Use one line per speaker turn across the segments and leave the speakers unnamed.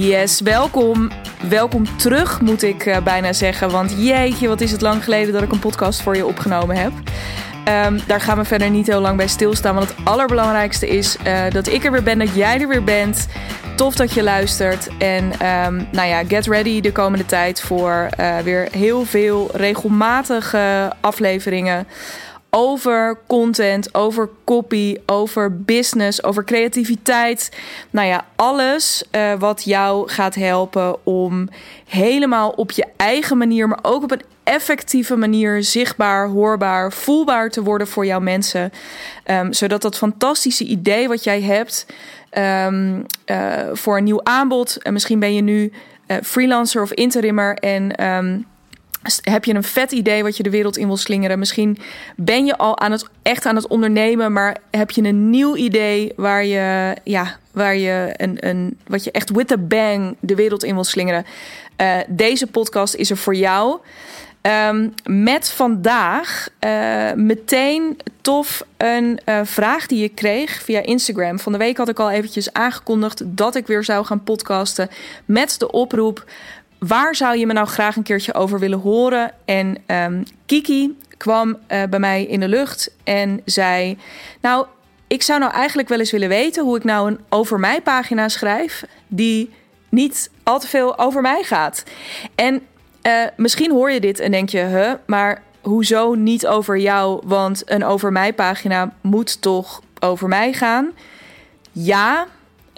Yes, welkom. Welkom terug, moet ik uh, bijna zeggen. Want jeetje, wat is het lang geleden dat ik een podcast voor je opgenomen heb. Um, daar gaan we verder niet heel lang bij stilstaan. Want het allerbelangrijkste is uh, dat ik er weer ben, dat jij er weer bent. Tof dat je luistert. En um, nou ja, get ready de komende tijd voor uh, weer heel veel regelmatige afleveringen over content, over copy, over business, over creativiteit. Nou ja, alles uh, wat jou gaat helpen om helemaal op je eigen manier, maar ook op een effectieve manier zichtbaar, hoorbaar, voelbaar te worden voor jouw mensen. Um, zodat dat fantastische idee wat jij hebt um, uh, voor een nieuw aanbod, en misschien ben je nu uh, freelancer of interimmer en. Um, heb je een vet idee wat je de wereld in wil slingeren? Misschien ben je al aan het, echt aan het ondernemen, maar heb je een nieuw idee waar je, ja, waar je een, een, wat je echt with a bang de wereld in wil slingeren? Uh, deze podcast is er voor jou. Um, met vandaag uh, meteen tof een uh, vraag die ik kreeg via Instagram. Van de week had ik al eventjes aangekondigd dat ik weer zou gaan podcasten met de oproep waar zou je me nou graag een keertje over willen horen? En um, Kiki kwam uh, bij mij in de lucht en zei: Nou, ik zou nou eigenlijk wel eens willen weten hoe ik nou een over mij pagina schrijf die niet al te veel over mij gaat. En uh, misschien hoor je dit en denk je: Huh, maar hoezo niet over jou? Want een over mij pagina moet toch over mij gaan? Ja,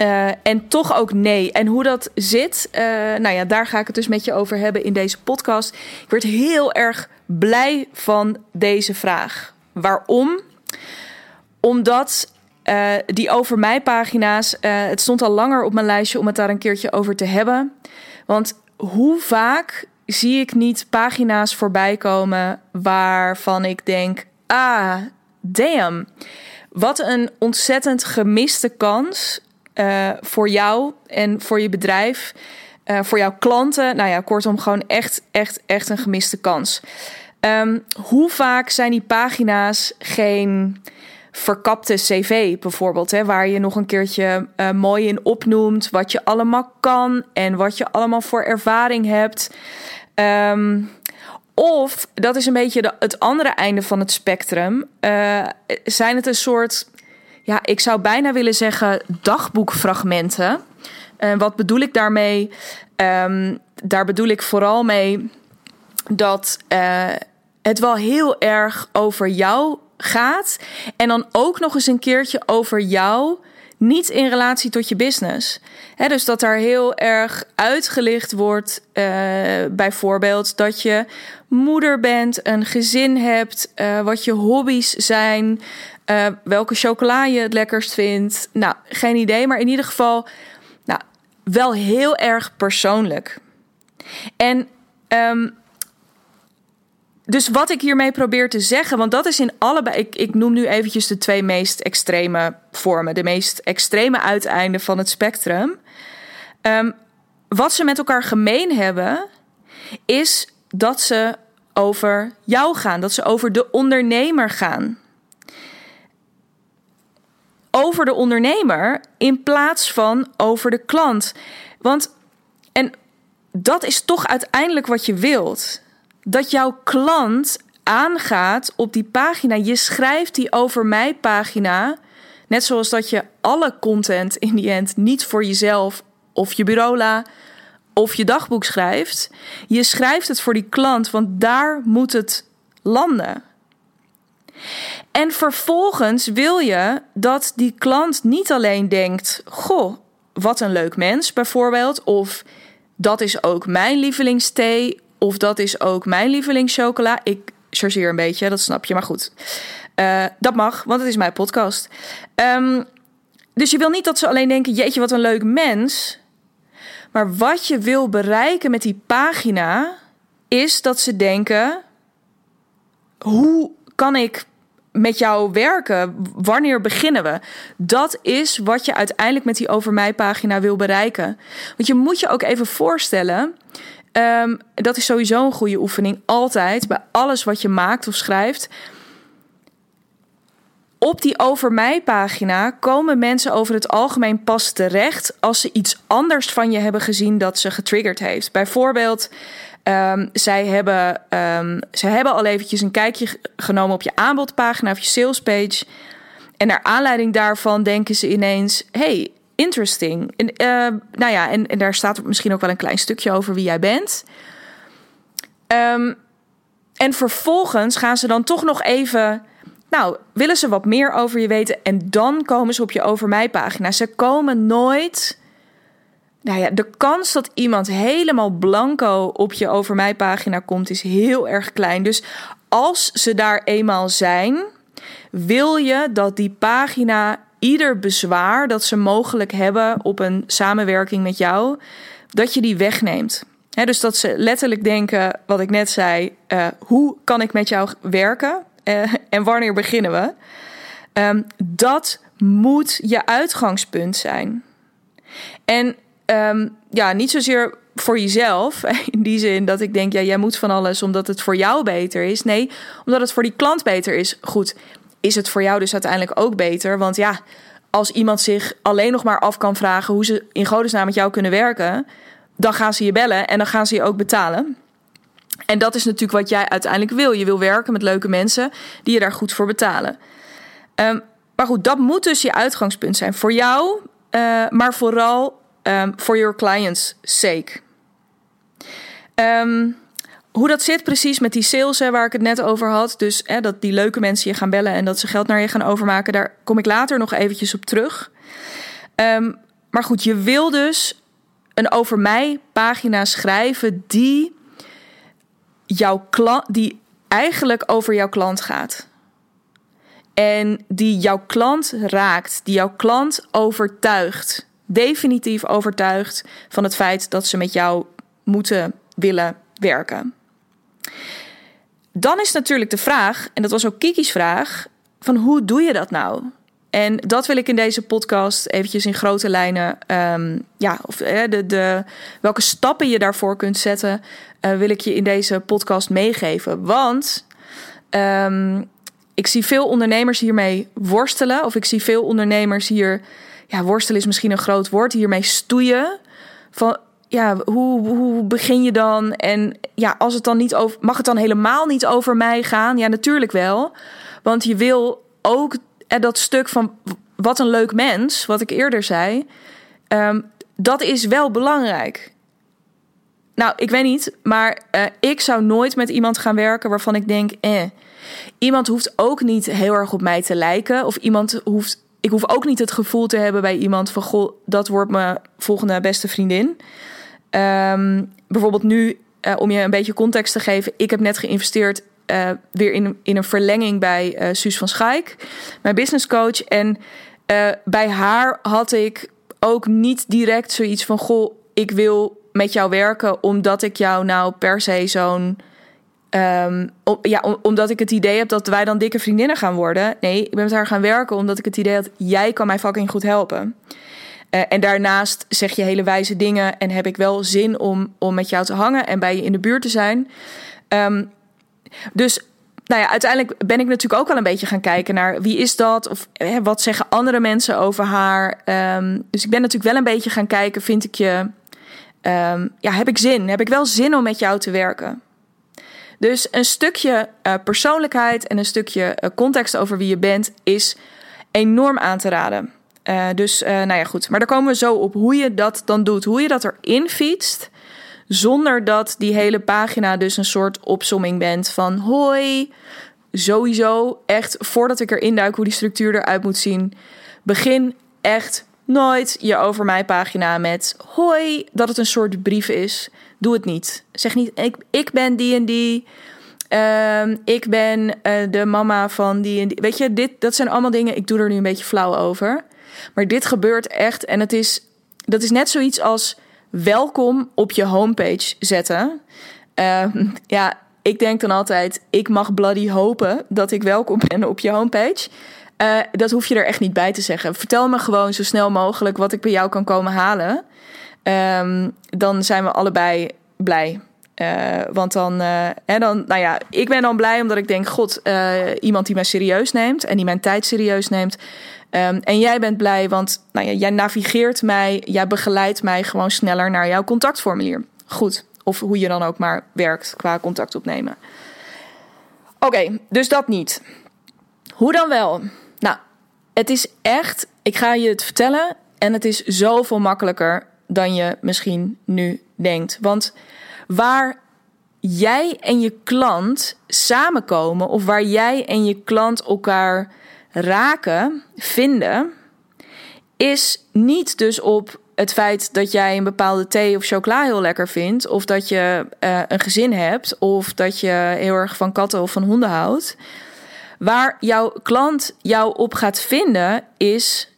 uh, en toch ook nee. En hoe dat zit, uh, nou ja, daar ga ik het dus met je over hebben in deze podcast. Ik werd heel erg blij van deze vraag. Waarom? Omdat uh, die over mij pagina's, het stond al langer op mijn lijstje om het daar een keertje over te hebben. Want hoe vaak zie ik niet pagina's voorbij komen waarvan ik denk: ah, damn. Wat een ontzettend gemiste kans uh, voor jou en voor je bedrijf, uh, voor jouw klanten. Nou ja, kortom, gewoon echt, echt, echt een gemiste kans. Um, hoe vaak zijn die pagina's geen verkapte cv bijvoorbeeld, hè, waar je nog een keertje uh, mooi in opnoemt wat je allemaal kan en wat je allemaal voor ervaring hebt. Um, of, dat is een beetje het andere einde van het spectrum, zijn het een soort ja, ik zou bijna willen zeggen dagboekfragmenten. Uh, wat bedoel ik daarmee? Um, daar bedoel ik vooral mee dat uh, het wel heel erg over jou gaat. En dan ook nog eens een keertje over jou. Niet in relatie tot je business. Dus dat daar heel erg uitgelicht wordt. Uh, bijvoorbeeld dat je moeder bent, een gezin hebt, wat je hobby's zijn, uh, welke chocola je het lekkerst vindt. Nou, geen idee, maar in ieder geval nou, wel heel erg persoonlijk. En um, dus wat ik hiermee probeer te zeggen, want dat is in allebei. Ik, ik noem nu eventjes de twee meest extreme vormen, de meest extreme uiteinden van het spectrum. Um, wat ze met elkaar gemeen hebben, is dat ze over jou gaan, dat ze over de ondernemer gaan over de ondernemer in plaats van over de klant. Want, en dat is toch uiteindelijk wat je wilt. Dat jouw klant aangaat op die pagina. Je schrijft die over mij pagina. Net zoals dat je alle content in die end niet voor jezelf of je bureau of je dagboek schrijft. Je schrijft het voor die klant, want daar moet het landen. En vervolgens wil je dat die klant niet alleen denkt: Goh, wat een leuk mens, bijvoorbeeld. Of dat is ook mijn lievelingsthee. Of dat is ook mijn lievelingschocola. Ik chargeer een beetje, dat snap je, maar goed. Uh, dat mag, want het is mijn podcast. Um, dus je wil niet dat ze alleen denken: Jeetje, wat een leuk mens. Maar wat je wil bereiken met die pagina is dat ze denken: hoe kan ik met jou werken? Wanneer beginnen we? Dat is wat je uiteindelijk met die over mij pagina wil bereiken. Want je moet je ook even voorstellen. Um, dat is sowieso een goede oefening. Altijd bij alles wat je maakt of schrijft. op die over mij pagina komen mensen over het algemeen pas terecht als ze iets anders van je hebben gezien dat ze getriggerd heeft. Bijvoorbeeld, um, zij, hebben, um, hebben al eventjes een kijkje genomen op je aanbodpagina of je salespage. En naar aanleiding daarvan denken ze ineens: hey, interesting. En, uh, nou ja, en, daar staat misschien ook wel een klein stukje over wie jij bent. Um, en vervolgens gaan ze dan toch nog even. Nou, willen ze wat meer over je weten? En dan komen ze op je over mij pagina. Ze komen nooit. Nou ja, de kans dat iemand helemaal blanco op je over mij pagina komt, is heel erg klein. Dus als ze daar eenmaal zijn, wil je dat die pagina ieder bezwaar dat ze mogelijk hebben op een samenwerking met jou, dat je die wegneemt dus dat ze letterlijk denken, wat ik net zei, uh, hoe kan ik met jou werken uh, en wanneer beginnen we? Um, dat moet je uitgangspunt zijn. En um, ja, niet zozeer voor jezelf, in die zin dat ik denk, ja, jij moet van alles omdat het voor jou beter is. Nee, omdat het voor die klant beter is. Goed, is het voor jou dus uiteindelijk ook beter? Want ja, als iemand zich alleen nog maar af kan vragen hoe ze in godesnaam met jou kunnen werken, dan gaan ze je bellen en dan gaan ze je ook betalen. En dat is natuurlijk wat jij uiteindelijk wil. Je wil werken met leuke mensen die je daar goed voor betalen. Um, maar goed, dat moet dus je uitgangspunt zijn voor jou, uh, maar vooral um, voor your clients' sake. Um, hoe dat zit precies met die sales waar ik het net over had. Dus hè, dat die leuke mensen je gaan bellen en dat ze geld naar je gaan overmaken. Daar kom ik later nog eventjes op terug. Um, maar goed, je wil dus een over mij pagina schrijven die jouw die eigenlijk over jouw klant gaat. En die jouw klant raakt, die jouw klant overtuigt, definitief overtuigt van het feit dat ze met jou moeten willen werken. Dan is natuurlijk de vraag, en dat was ook Kiki's vraag, van hoe doe je dat nou? En dat wil ik in deze podcast eventjes in grote lijnen, um, ja, of de, de, welke stappen je daarvoor kunt zetten, uh, wil ik je in deze podcast meegeven. Want um, ik zie veel ondernemers hiermee worstelen, of ik zie veel ondernemers hier, ja, worstelen is misschien een groot woord, hiermee stoeien. Van ja, hoe, hoe begin je dan? En ja, als het dan niet over, mag het dan helemaal niet over mij gaan? Ja, natuurlijk wel. Want je wil ook en dat stuk van wat een leuk mens, wat ik eerder zei, um, dat is wel belangrijk. Nou, ik weet niet, maar uh, ik zou nooit met iemand gaan werken waarvan ik denk, eh, iemand hoeft ook niet heel erg op mij te lijken. Of iemand hoeft, ik hoef ook niet het gevoel te hebben bij iemand van, goh, dat wordt mijn volgende beste vriendin. Um, bijvoorbeeld nu, uh, om je een beetje context te geven, ik heb net geïnvesteerd uh, weer in, in een verlenging bij uh, Suus van Schaik, mijn business coach. En bij haar had ik ook niet direct zoiets van: Goh, ik wil met jou werken omdat ik jou nou per se zo'n. Om, ja, om, omdat ik het idee heb dat wij dan dikke vriendinnen gaan worden. Nee, ik ben met haar gaan werken omdat ik het idee had: jij kan mij fucking goed helpen. Uh, en daarnaast zeg je hele wijze dingen en heb ik wel zin om, om met jou te hangen en bij je in de buurt te zijn. Um, dus nou ja, uiteindelijk ben ik natuurlijk ook wel een beetje gaan kijken naar wie is dat of wat zeggen andere mensen over haar. Um, dus ik ben natuurlijk wel een beetje gaan kijken, vind ik je, ja, heb ik zin? Heb ik wel zin om met jou te werken? Dus een stukje uh, persoonlijkheid en een stukje uh, context over wie je bent is enorm aan te raden. Uh, dus nou ja, goed. Maar daar komen we zo op hoe je dat dan doet. Hoe je dat erin fietst. Zonder dat die hele pagina dus een soort opsomming bent van hoi. Sowieso echt voordat ik erin duik hoe die structuur eruit moet zien. Begin echt nooit je over mij pagina met hoi dat het een soort brief is. Doe het niet. Zeg niet ik, ik ben die en die. Uh, ik ben uh, de mama van die en die. Weet je, dit, dat zijn allemaal dingen. Ik doe er nu een beetje flauw over. Maar dit gebeurt echt. En het is, dat is net zoiets als welkom op je homepage zetten. Uh, ja, ik denk dan altijd, ik mag bloody hopen dat ik welkom ben op je homepage. Uh, dat hoef je er echt niet bij te zeggen. Vertel me gewoon zo snel mogelijk wat ik bij jou kan komen halen. Um, dan zijn we allebei blij. Uh, want dan, hè, dan, nou ja, ik ben dan blij omdat ik denk: God, iemand die mij serieus neemt en die mijn tijd serieus neemt. Um, en jij bent blij, want nou ja, jij navigeert mij, jij begeleidt mij gewoon sneller naar jouw contactformulier. Goed, of hoe je dan ook maar werkt qua contact opnemen. Oké, dus dat niet. Hoe dan wel? Het is echt, ik ga je het vertellen, en het is zoveel makkelijker dan je misschien nu denkt. Want waar jij en je klant samenkomen, of waar jij en je klant elkaar raken, vinden, is niet dus op het feit dat jij een bepaalde thee of chocola heel lekker vindt, of dat je uh, een gezin hebt, of dat je heel erg van katten of van honden houdt. Waar jouw klant jou op gaat vinden, is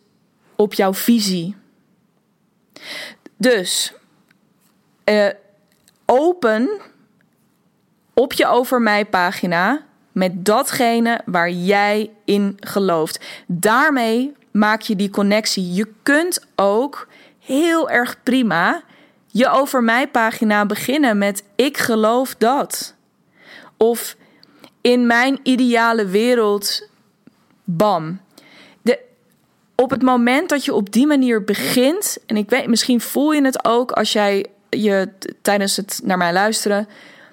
op jouw visie. Dus uh, open op je over mij pagina met datgene waar jij in gelooft. Daarmee maak je die connectie. Je kunt ook heel erg prima je over mij pagina beginnen met ik geloof dat. Of in mijn ideale wereld, bam. De, op het moment dat je op die manier begint, en ik weet, misschien voel je het ook als jij je tijdens het naar mij luisteren,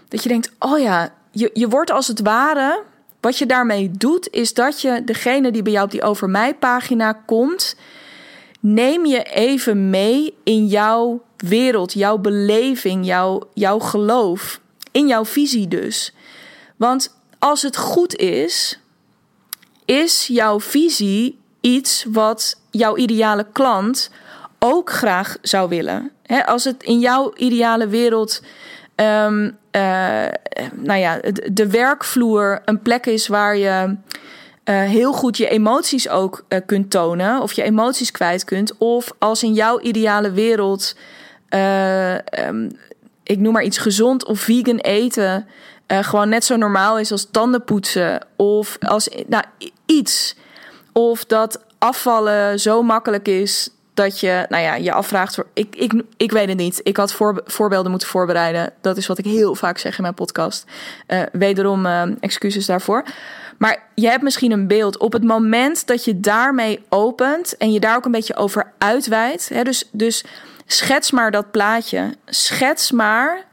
dat je denkt: oh ja, je, je wordt als het ware. Wat je daarmee doet, is dat je degene die bij jou op die over mij pagina komt, neem je even mee in jouw wereld, jouw beleving, jouw, jouw geloof, in jouw visie dus. Want als het goed is, is jouw visie iets wat jouw ideale klant ook graag zou willen. als het in jouw ideale wereld, um, uh, nou ja, de werkvloer een plek is waar je uh, heel goed je emoties ook uh, kunt tonen, of je emoties kwijt kunt, of als in jouw ideale wereld, um, ik noem maar iets gezond of vegan eten, gewoon net zo normaal is als tandenpoetsen, of als nou, iets. Of dat afvallen zo makkelijk is dat je, nou ja, je afvraagt. Ik, ik, ik weet het niet. Ik had voor, voorbeelden moeten voorbereiden. Dat is wat ik heel vaak zeg in mijn podcast. Uh, wederom uh, excuses daarvoor. Maar je hebt misschien een beeld. Op het moment dat je daarmee opent en je daar ook een beetje over uitweidt. Hè, dus, dus schets maar dat plaatje. Schets maar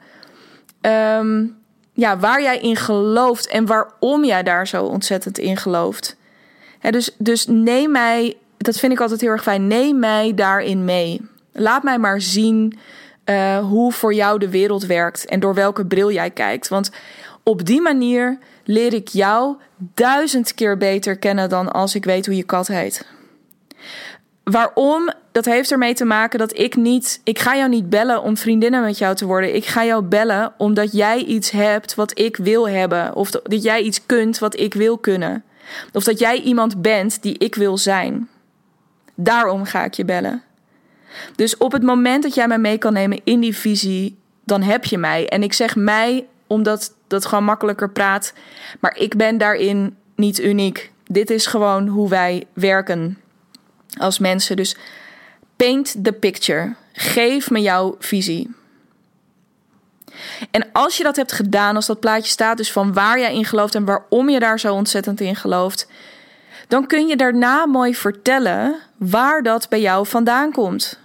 um, ja, waar jij in gelooft en waarom jij daar zo ontzettend in gelooft. Dus, dus neem mij dat vind ik altijd heel erg fijn. Neem mij daarin mee. Laat mij maar zien uh, hoe voor jou de wereld werkt en door welke bril jij kijkt. Want op die manier leer ik jou duizend keer beter kennen dan als ik weet hoe je kat heet. Waarom? Dat heeft ermee te maken dat ik niet. Ik ga jou niet bellen om vriendinnen met jou te worden. Ik ga jou bellen omdat jij iets hebt wat ik wil hebben. Of dat jij iets kunt wat ik wil kunnen. Of dat jij iemand bent die ik wil zijn. Daarom ga ik je bellen. Dus op het moment dat jij mij mee kan nemen in die visie, dan heb je mij. En ik zeg mij omdat dat gewoon makkelijker praat. Maar ik ben daarin niet uniek. Dit is gewoon hoe wij werken als mensen. Dus paint the picture. Geef me jouw visie. En als je dat hebt gedaan, als dat plaatje staat, dus van waar jij in gelooft en waarom je daar zo ontzettend in gelooft, dan kun je daarna mooi vertellen waar dat bij jou vandaan komt.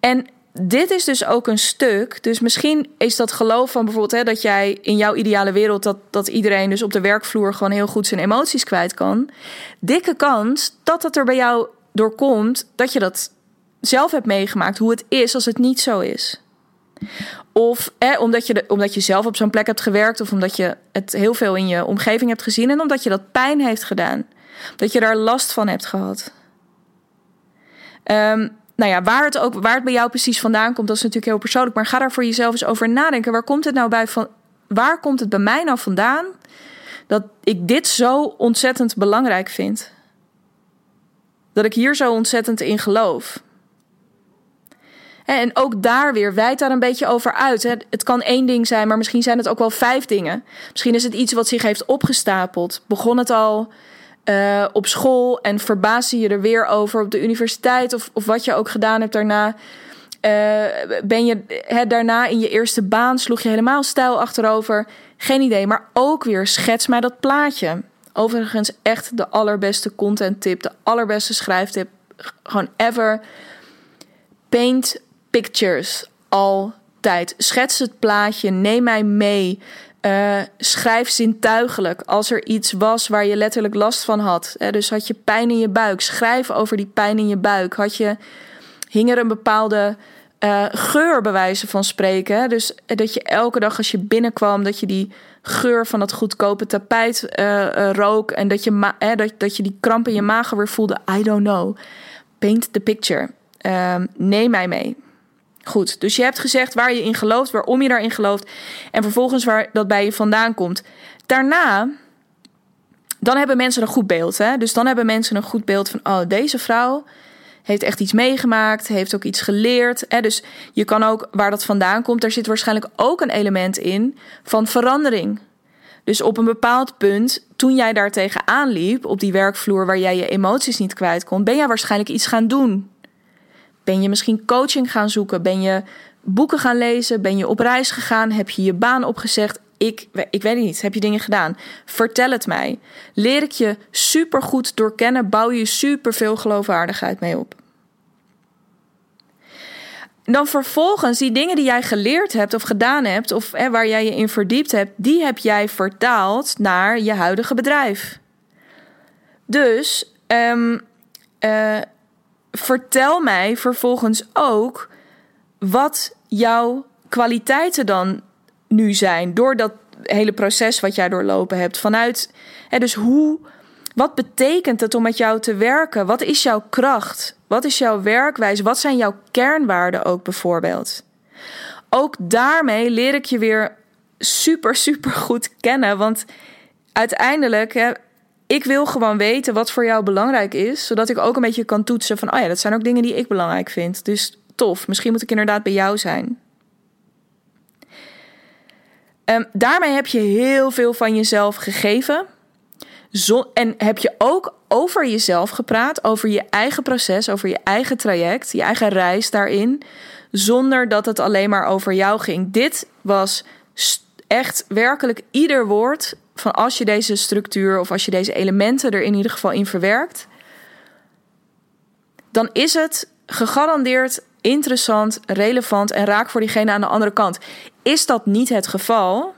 En dit is dus ook een stuk. Dus misschien is dat geloof van bijvoorbeeld hè, dat jij in jouw ideale wereld dat, dat iedereen dus op de werkvloer gewoon heel goed zijn emoties kwijt kan. Dikke kans dat dat er bij jou doorkomt dat je dat zelf hebt meegemaakt, hoe het is als het niet zo is. Of omdat, je omdat je zelf op zo'n plek hebt gewerkt, of omdat je het heel veel in je omgeving hebt gezien en omdat je dat pijn heeft gedaan. Dat je daar last van hebt gehad. Um, nou ja, waar het, ook, waar het bij jou precies vandaan komt, dat is natuurlijk heel persoonlijk. Maar ga daar voor jezelf eens over nadenken. Waar komt het nou bij van. Waar komt het bij mij nou vandaan dat ik dit zo ontzettend belangrijk vind? Dat ik hier zo ontzettend in geloof. En ook daar weer, wijd daar een beetje over uit. Het kan één ding zijn, maar misschien zijn het ook wel vijf dingen. Misschien is het iets wat zich heeft opgestapeld. Begon het al uh, op school en verbaasde je er weer over op de universiteit of, of wat je ook gedaan hebt daarna. ben je daarna in je eerste baan, sloeg je helemaal stijl achterover? Geen idee, maar ook weer schets mij dat plaatje. Overigens echt de allerbeste content tip, de allerbeste schrijftip gewoon ever. Paint pictures altijd. Schets het plaatje, neem mij mee. Uh, schrijf zintuigelijk als er iets was waar je letterlijk last van had. dus had je pijn in je buik, schrijf over die pijn in je buik. Had je, hing er een bepaalde uh, geur, bij van spreken. Dus dat je elke dag als je binnenkwam, dat je die geur van dat goedkope tapijt uh, rook. En dat je, dat je die kramp in je maag weer voelde. I don't know. Paint the picture. Ehm, neem mij mee. Goed, dus je hebt gezegd waar je in gelooft, waarom je daarin gelooft. En vervolgens waar dat bij je vandaan komt. Daarna, dan hebben mensen een goed beeld. Hè? Dus dan hebben mensen een goed beeld van, oh, deze vrouw heeft echt iets meegemaakt, heeft ook iets geleerd. Hè? Dus je kan ook, waar dat vandaan komt, daar zit waarschijnlijk ook een element in van verandering. Dus op een bepaald punt, toen jij daar tegenaan liep, op die werkvloer waar jij je emoties niet kwijt kon, ben jij waarschijnlijk iets gaan doen. Ben je misschien coaching gaan zoeken? Ben je boeken gaan lezen? Ben je op reis gegaan? Heb je je baan opgezegd? Ik, ik weet niet. Heb je dingen gedaan? Vertel het mij. Leer ik je supergoed doorkennen, bouw je superveel geloofwaardigheid mee op. Dan vervolgens die dingen die jij geleerd hebt of gedaan hebt, of hè, waar jij je in verdiept hebt, die heb jij vertaald naar je huidige bedrijf. Dus um, vertel mij vervolgens ook wat jouw kwaliteiten dan nu zijn door dat hele proces wat jij doorlopen hebt. Vanuit, hè, dus hoe, wat betekent het om met jou te werken? Wat is jouw kracht? Wat is jouw werkwijze? Wat zijn jouw kernwaarden ook bijvoorbeeld? Ook daarmee leer ik je weer super, super goed kennen. Want uiteindelijk, hè, ik wil gewoon weten wat voor jou belangrijk is, zodat ik ook een beetje kan toetsen van, oh ja, dat zijn ook dingen die ik belangrijk vind. Dus tof, misschien moet ik inderdaad bij jou zijn. Um, daarmee heb je heel veel van jezelf gegeven. en heb je ook over jezelf gepraat, over je eigen proces, over je eigen traject, je eigen reis daarin, zonder dat het alleen maar over jou ging. Dit was echt werkelijk ieder woord van als je deze structuur of als je deze elementen er in ieder geval in verwerkt, dan is het gegarandeerd interessant, relevant en raak voor diegene aan de andere kant. Is dat niet het geval,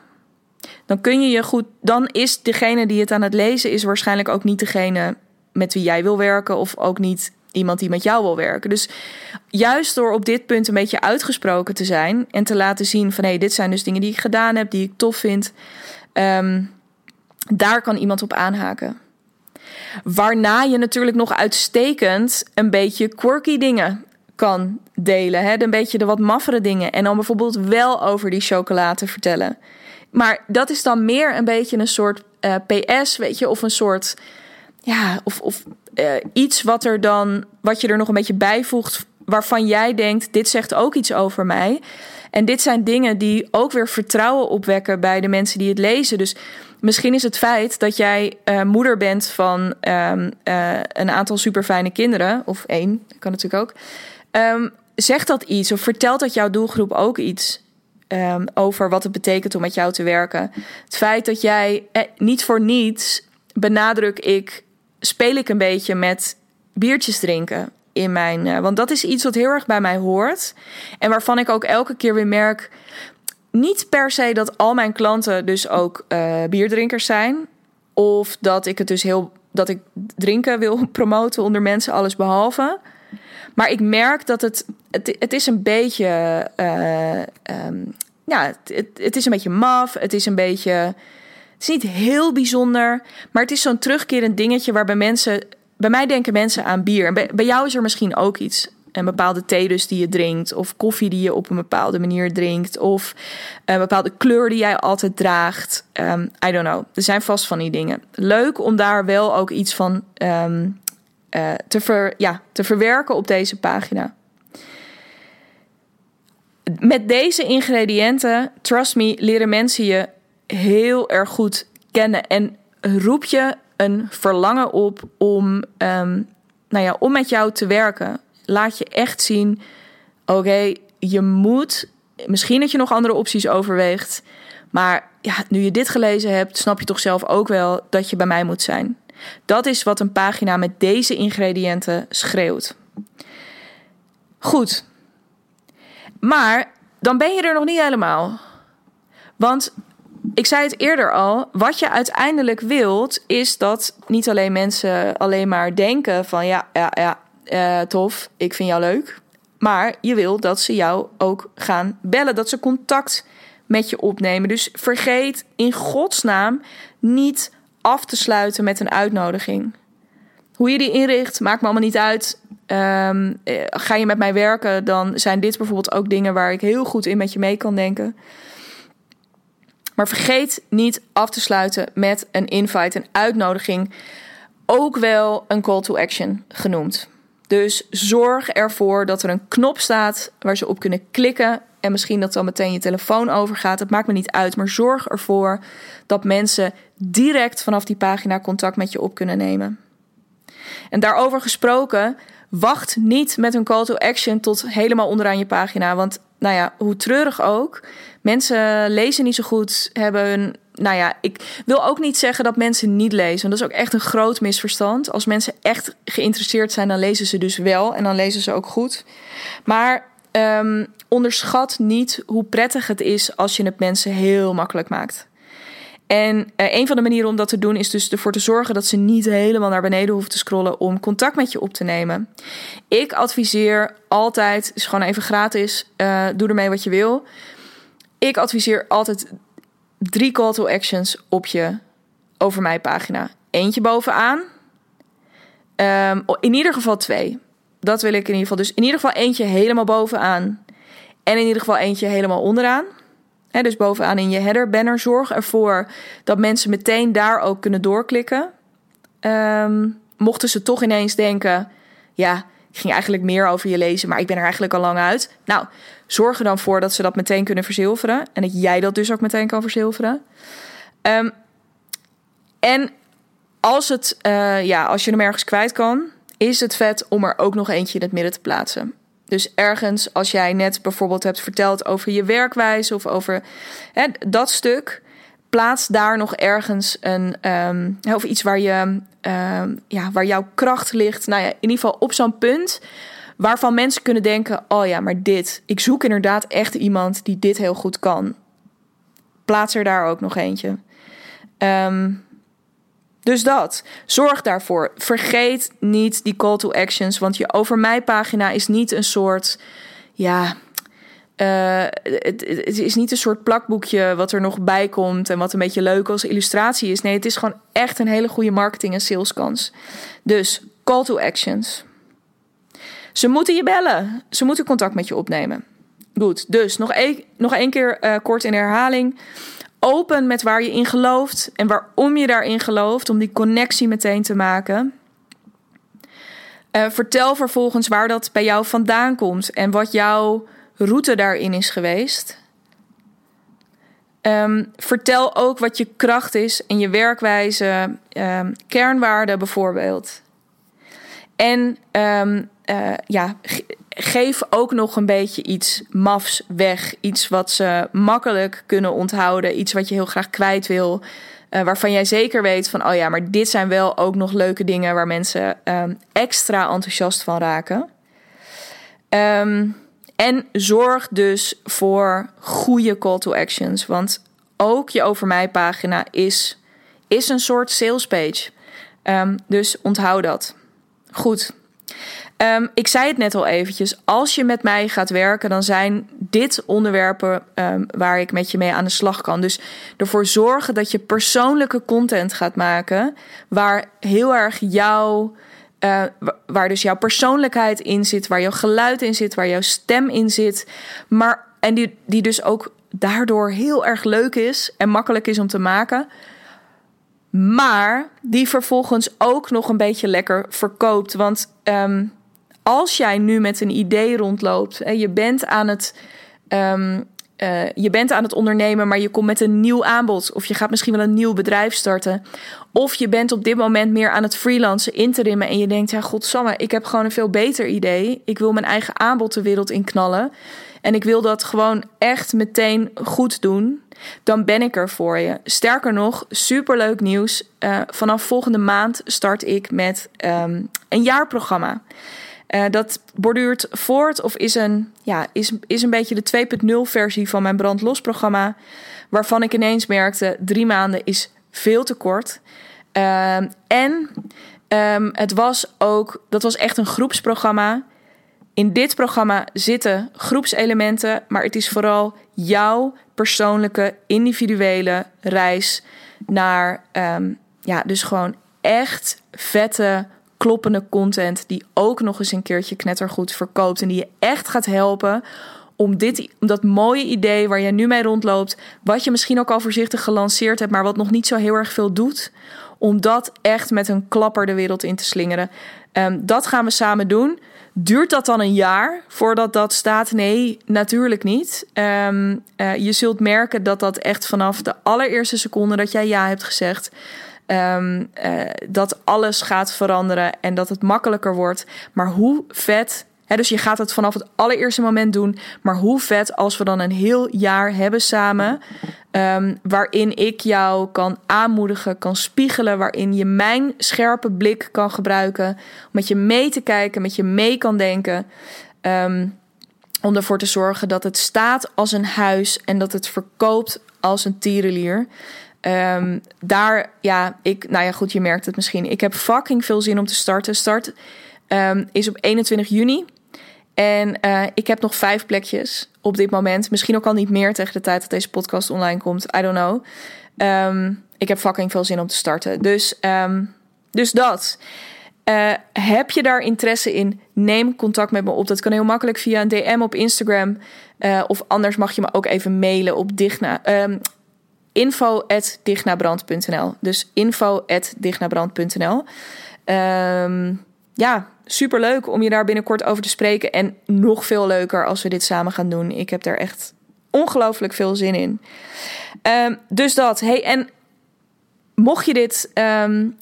dan kun je je goed. Dan is degene die het aan het lezen is waarschijnlijk ook niet degene met wie jij wil werken, of ook niet iemand die met jou wil werken. Dus juist door op dit punt een beetje uitgesproken te zijn en te laten zien van hé, hey, dit zijn dus dingen die ik gedaan heb, die ik tof vind. Um, daar kan iemand op aanhaken. Waarna je natuurlijk nog uitstekend een beetje quirky dingen kan delen. Hè? Een beetje de wat maffere dingen. En dan bijvoorbeeld wel over die chocolade vertellen. Maar dat is dan meer een beetje een soort eh, PS, weet je, of een soort. Ja, of, of uh, iets wat er dan. wat je er nog een beetje bijvoegt. waarvan jij denkt: dit zegt ook iets over mij. En dit zijn dingen die ook weer vertrouwen opwekken bij de mensen die het lezen. Dus Misschien is het feit dat jij uh, moeder bent van um, uh, een aantal super fijne kinderen, of één, kan natuurlijk ook. Um, zegt dat iets of vertelt dat jouw doelgroep ook iets um, over wat het betekent om met jou te werken? Het feit dat jij eh, niet voor niets benadruk ik, speel ik een beetje met biertjes drinken in mijn. Want dat is iets wat heel erg bij mij hoort. En waarvan ik ook elke keer weer merk niet per se dat al mijn klanten dus ook uh, bierdrinkers zijn. Of dat ik het dus heel. dat ik drinken wil promoten onder mensen, alles behalve. Maar ik merk dat het. Het, het is een beetje. Uh, um, ja, het, het is een beetje maf. Het is een beetje. Het is niet heel bijzonder. Maar het is zo'n terugkerend dingetje waarbij mensen. Bij mij denken mensen aan bier. En bij jou is er misschien ook iets een bepaalde thee dus die je drinkt, of koffie die je op een bepaalde manier drinkt, of een bepaalde kleur die jij altijd draagt. Um, I don't know. Er zijn vast van die dingen. Leuk om daar wel ook iets van um, uh, te, ver, ja, te verwerken op deze pagina. Met deze ingrediënten, trust me, leren mensen je heel erg goed kennen en roep je een verlangen op om, um, nou ja, om met jou te werken laat je echt zien: Oké, je moet, misschien dat je nog andere opties overweegt. Maar ja, nu je dit gelezen hebt, snap je toch zelf ook wel dat je bij mij moet zijn. Dat is wat een pagina met deze ingrediënten schreeuwt. Goed. Maar dan ben je er nog niet helemaal. Want ik zei het eerder al, wat je uiteindelijk wilt, is dat niet alleen mensen alleen maar denken van ja, ja, ja, uh, tof, ik vind jou leuk. Maar je wil dat ze jou ook gaan bellen, dat ze contact met je opnemen. Dus vergeet in godsnaam niet af te sluiten met een uitnodiging. Hoe je die inricht, maakt me allemaal niet uit. Um, ga je met mij werken, dan zijn dit bijvoorbeeld ook dingen waar ik heel goed in met je mee kan denken. Maar vergeet niet af te sluiten met een invite, een uitnodiging. Ook wel een call to action genoemd. Dus zorg ervoor dat er een knop staat waar ze op kunnen klikken. En misschien dat dan meteen je telefoon overgaat. Het maakt me niet uit. Maar zorg ervoor dat mensen direct vanaf die pagina contact met je op kunnen nemen. En daarover gesproken, wacht niet met een call to action tot helemaal onderaan je pagina. Want nou ja, hoe treurig ook. Mensen lezen niet zo goed, hebben. Nou ja, ik wil ook niet zeggen dat mensen niet lezen. Want dat is ook echt een groot misverstand. Als mensen echt geïnteresseerd zijn, dan lezen ze dus wel en dan lezen ze ook goed. Maar um, onderschat niet hoe prettig het is als je het mensen heel makkelijk maakt. En uh, een van de manieren om dat te doen is dus ervoor te zorgen dat ze niet helemaal naar beneden hoeven te scrollen om contact met je op te nemen. Ik adviseer altijd, is gewoon even gratis, uh, doe ermee wat je wil. Ik adviseer altijd drie call to actions op je over mij pagina. Eentje bovenaan. Um, in ieder geval twee. Dat wil ik in ieder geval. Dus in ieder geval eentje helemaal bovenaan. En in ieder geval eentje helemaal onderaan dus bovenaan in je header banner. Zorg ervoor dat mensen meteen daar ook kunnen doorklikken. Ehm, mochten ze toch ineens denken: ja, ik ging eigenlijk meer over je lezen, maar ik ben er eigenlijk al lang uit. Nou, zorg er dan voor dat ze dat meteen kunnen verzilveren. En dat jij dat dus ook meteen kan verzilveren. Um, en als, het, uh, ja, als je hem ergens kwijt kan, is het vet om er ook nog eentje in het midden te plaatsen. Dus ergens, als jij net bijvoorbeeld hebt verteld over je werkwijze of over hè, dat stuk, plaats daar nog ergens een um, of iets waar je um, ja, waar jouw kracht ligt. Nou ja, in ieder geval op zo'n punt waarvan mensen kunnen denken: oh ja, maar dit, ik zoek inderdaad echt iemand die dit heel goed kan. Plaats er daar ook nog eentje. Um, dus dat. Zorg daarvoor. Vergeet niet die call to actions. Want je over mij pagina is niet een soort. Ja. Uh, het, is niet een soort plakboekje wat er nog bij komt en wat een beetje leuk als illustratie is. Nee, het is gewoon echt een hele goede marketing- en saleskans. Dus call to actions. Ze moeten je bellen. Ze moeten contact met je opnemen. Goed, dus nog één, nog één keer uh, kort in herhaling open met waar je in gelooft en waarom je daarin gelooft, om die connectie meteen te maken. Uh, vertel vervolgens waar dat bij jou vandaan komt en wat jouw route daarin is geweest. Um, vertel ook wat je kracht is en je werkwijze, um, kernwaarden bijvoorbeeld. En um, uh, ja, geef ook nog een beetje iets mafs weg. Iets wat ze makkelijk kunnen onthouden. Iets wat je heel graag kwijt wil. Uh, waarvan jij zeker weet van, oh ja, maar dit zijn wel ook nog leuke dingen waar mensen extra enthousiast van raken. En zorg dus voor goede call to actions. Want ook je over mij pagina is, is een soort sales page. Um, dus onthoud dat. Goed. Um, ik zei het net al eventjes. Als je met mij gaat werken, dan zijn dit onderwerpen um, waar ik met je mee aan de slag kan. Dus ervoor zorgen dat je persoonlijke content gaat maken. Waar heel erg jouw. Uh, waar dus jouw persoonlijkheid in zit, waar jouw geluid in zit, waar jouw stem in zit. Maar, en die, die dus ook daardoor heel erg leuk is en makkelijk is om te maken. Maar die vervolgens ook nog een beetje lekker verkoopt. Want um, als jij nu met een idee rondloopt en je bent aan het. Um, uh, je bent aan het ondernemen, maar je komt met een nieuw aanbod. Of je gaat misschien wel een nieuw bedrijf starten. Of je bent op dit moment meer aan het freelancen, interimmen. En je denkt, ja, godsamme, ik heb gewoon een veel beter idee. Ik wil mijn eigen aanbod de wereld in knallen. En ik wil dat gewoon echt meteen goed doen. Dan ben ik er voor je. Sterker nog, superleuk nieuws. Uh, vanaf volgende maand start ik met um, een jaarprogramma. Uh, dat borduurt voort of is een, ja, is, is een beetje de 2.0 versie van mijn brandlos programma. Waarvan ik ineens merkte, drie maanden is veel te kort. Uh, en um, het was ook, dat was echt een groepsprogramma. In dit programma zitten groepselementen, maar het is vooral jouw persoonlijke, individuele reis naar, um, ja, dus gewoon echt vette kloppende content die ook nog eens een keertje knettergoed verkoopt en die je echt gaat helpen om, dit, om dat mooie idee waar je nu mee rondloopt, wat je misschien ook al voorzichtig gelanceerd hebt, maar wat nog niet zo heel erg veel doet, om dat echt met een klapper de wereld in te slingeren. Um, dat gaan we samen doen. Duurt dat dan een jaar voordat dat staat? Nee, natuurlijk niet. Um, uh, je zult merken dat dat echt vanaf de allereerste seconde dat jij ja hebt gezegd, Um, uh, dat alles gaat veranderen en dat het makkelijker wordt. Maar hoe vet. Dus je gaat het vanaf het allereerste moment doen. Maar hoe vet als we dan een heel jaar hebben samen. Um, waarin ik jou kan aanmoedigen, kan spiegelen. Waarin je mijn scherpe blik kan gebruiken. Met je mee te kijken, met je mee kan denken. Um, om ervoor te zorgen dat het staat als een huis en dat het verkoopt als een tierenlier. Um, daar, ja, ik, nou ja, goed, je merkt het misschien. Ik heb fucking veel zin om te starten. Start um, is op 21 juni. En uh, ik heb nog vijf plekjes op dit moment. Misschien ook al niet meer tegen de tijd dat deze podcast online komt. I don't know. Um, ik heb fucking veel zin om te starten. Dus, dus dat. Uh, heb je daar interesse in? Neem contact met me op. Dat kan heel makkelijk via een DM op Instagram. Uh, of anders mag je me ook even mailen op digna, info.dignabrand.nl. Dus info.dignabrand.nl. Um, ehm, ja, super leuk om je daar binnenkort over te spreken. En nog veel leuker als we dit samen gaan doen. Ik heb daar echt ongelooflijk veel zin in. Um, dus dat. Hey, en mocht je dit um,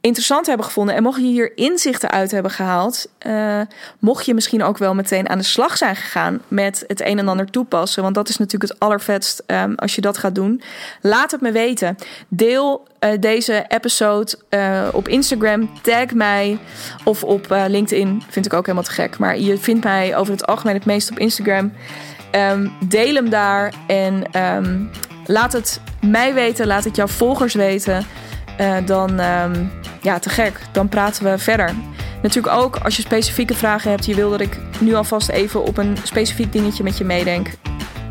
interessant hebben gevonden en mocht je hier inzichten uit hebben gehaald, uh, mocht je misschien ook wel meteen aan de slag zijn gegaan met het een en ander toepassen, want dat is natuurlijk het allervetst um, als je dat gaat doen. Laat het me weten. Deel uh, deze episode uh, op Instagram, tag mij of op LinkedIn. Vind ik ook helemaal te gek, maar je vindt mij over het algemeen het meest op Instagram. Um, deel hem daar en um, laat het mij weten, laat het jouw volgers weten. Uh, dan, um, ja, te gek. Dan praten we verder. Natuurlijk ook als je specifieke vragen hebt, je wil dat ik nu alvast even op een specifiek dingetje met je meedenk.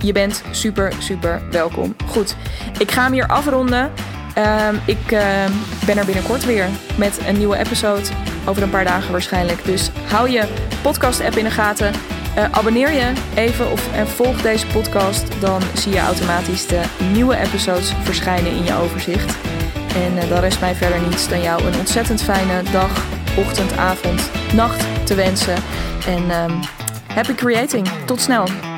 Je bent super, super welkom. Goed, ik ga hem hier afronden. Uh, ik uh, ben er binnenkort weer met een nieuwe episode. Over een paar dagen waarschijnlijk. Dus hou je podcast-app in de gaten. Uh, abonneer je even of, en volg deze podcast. Dan zie je automatisch de nieuwe episodes verschijnen in je overzicht. En uh, dan rest mij verder niets dan jou een ontzettend fijne dag, ochtend, avond, nacht te wensen. En um, happy creating. Tot snel.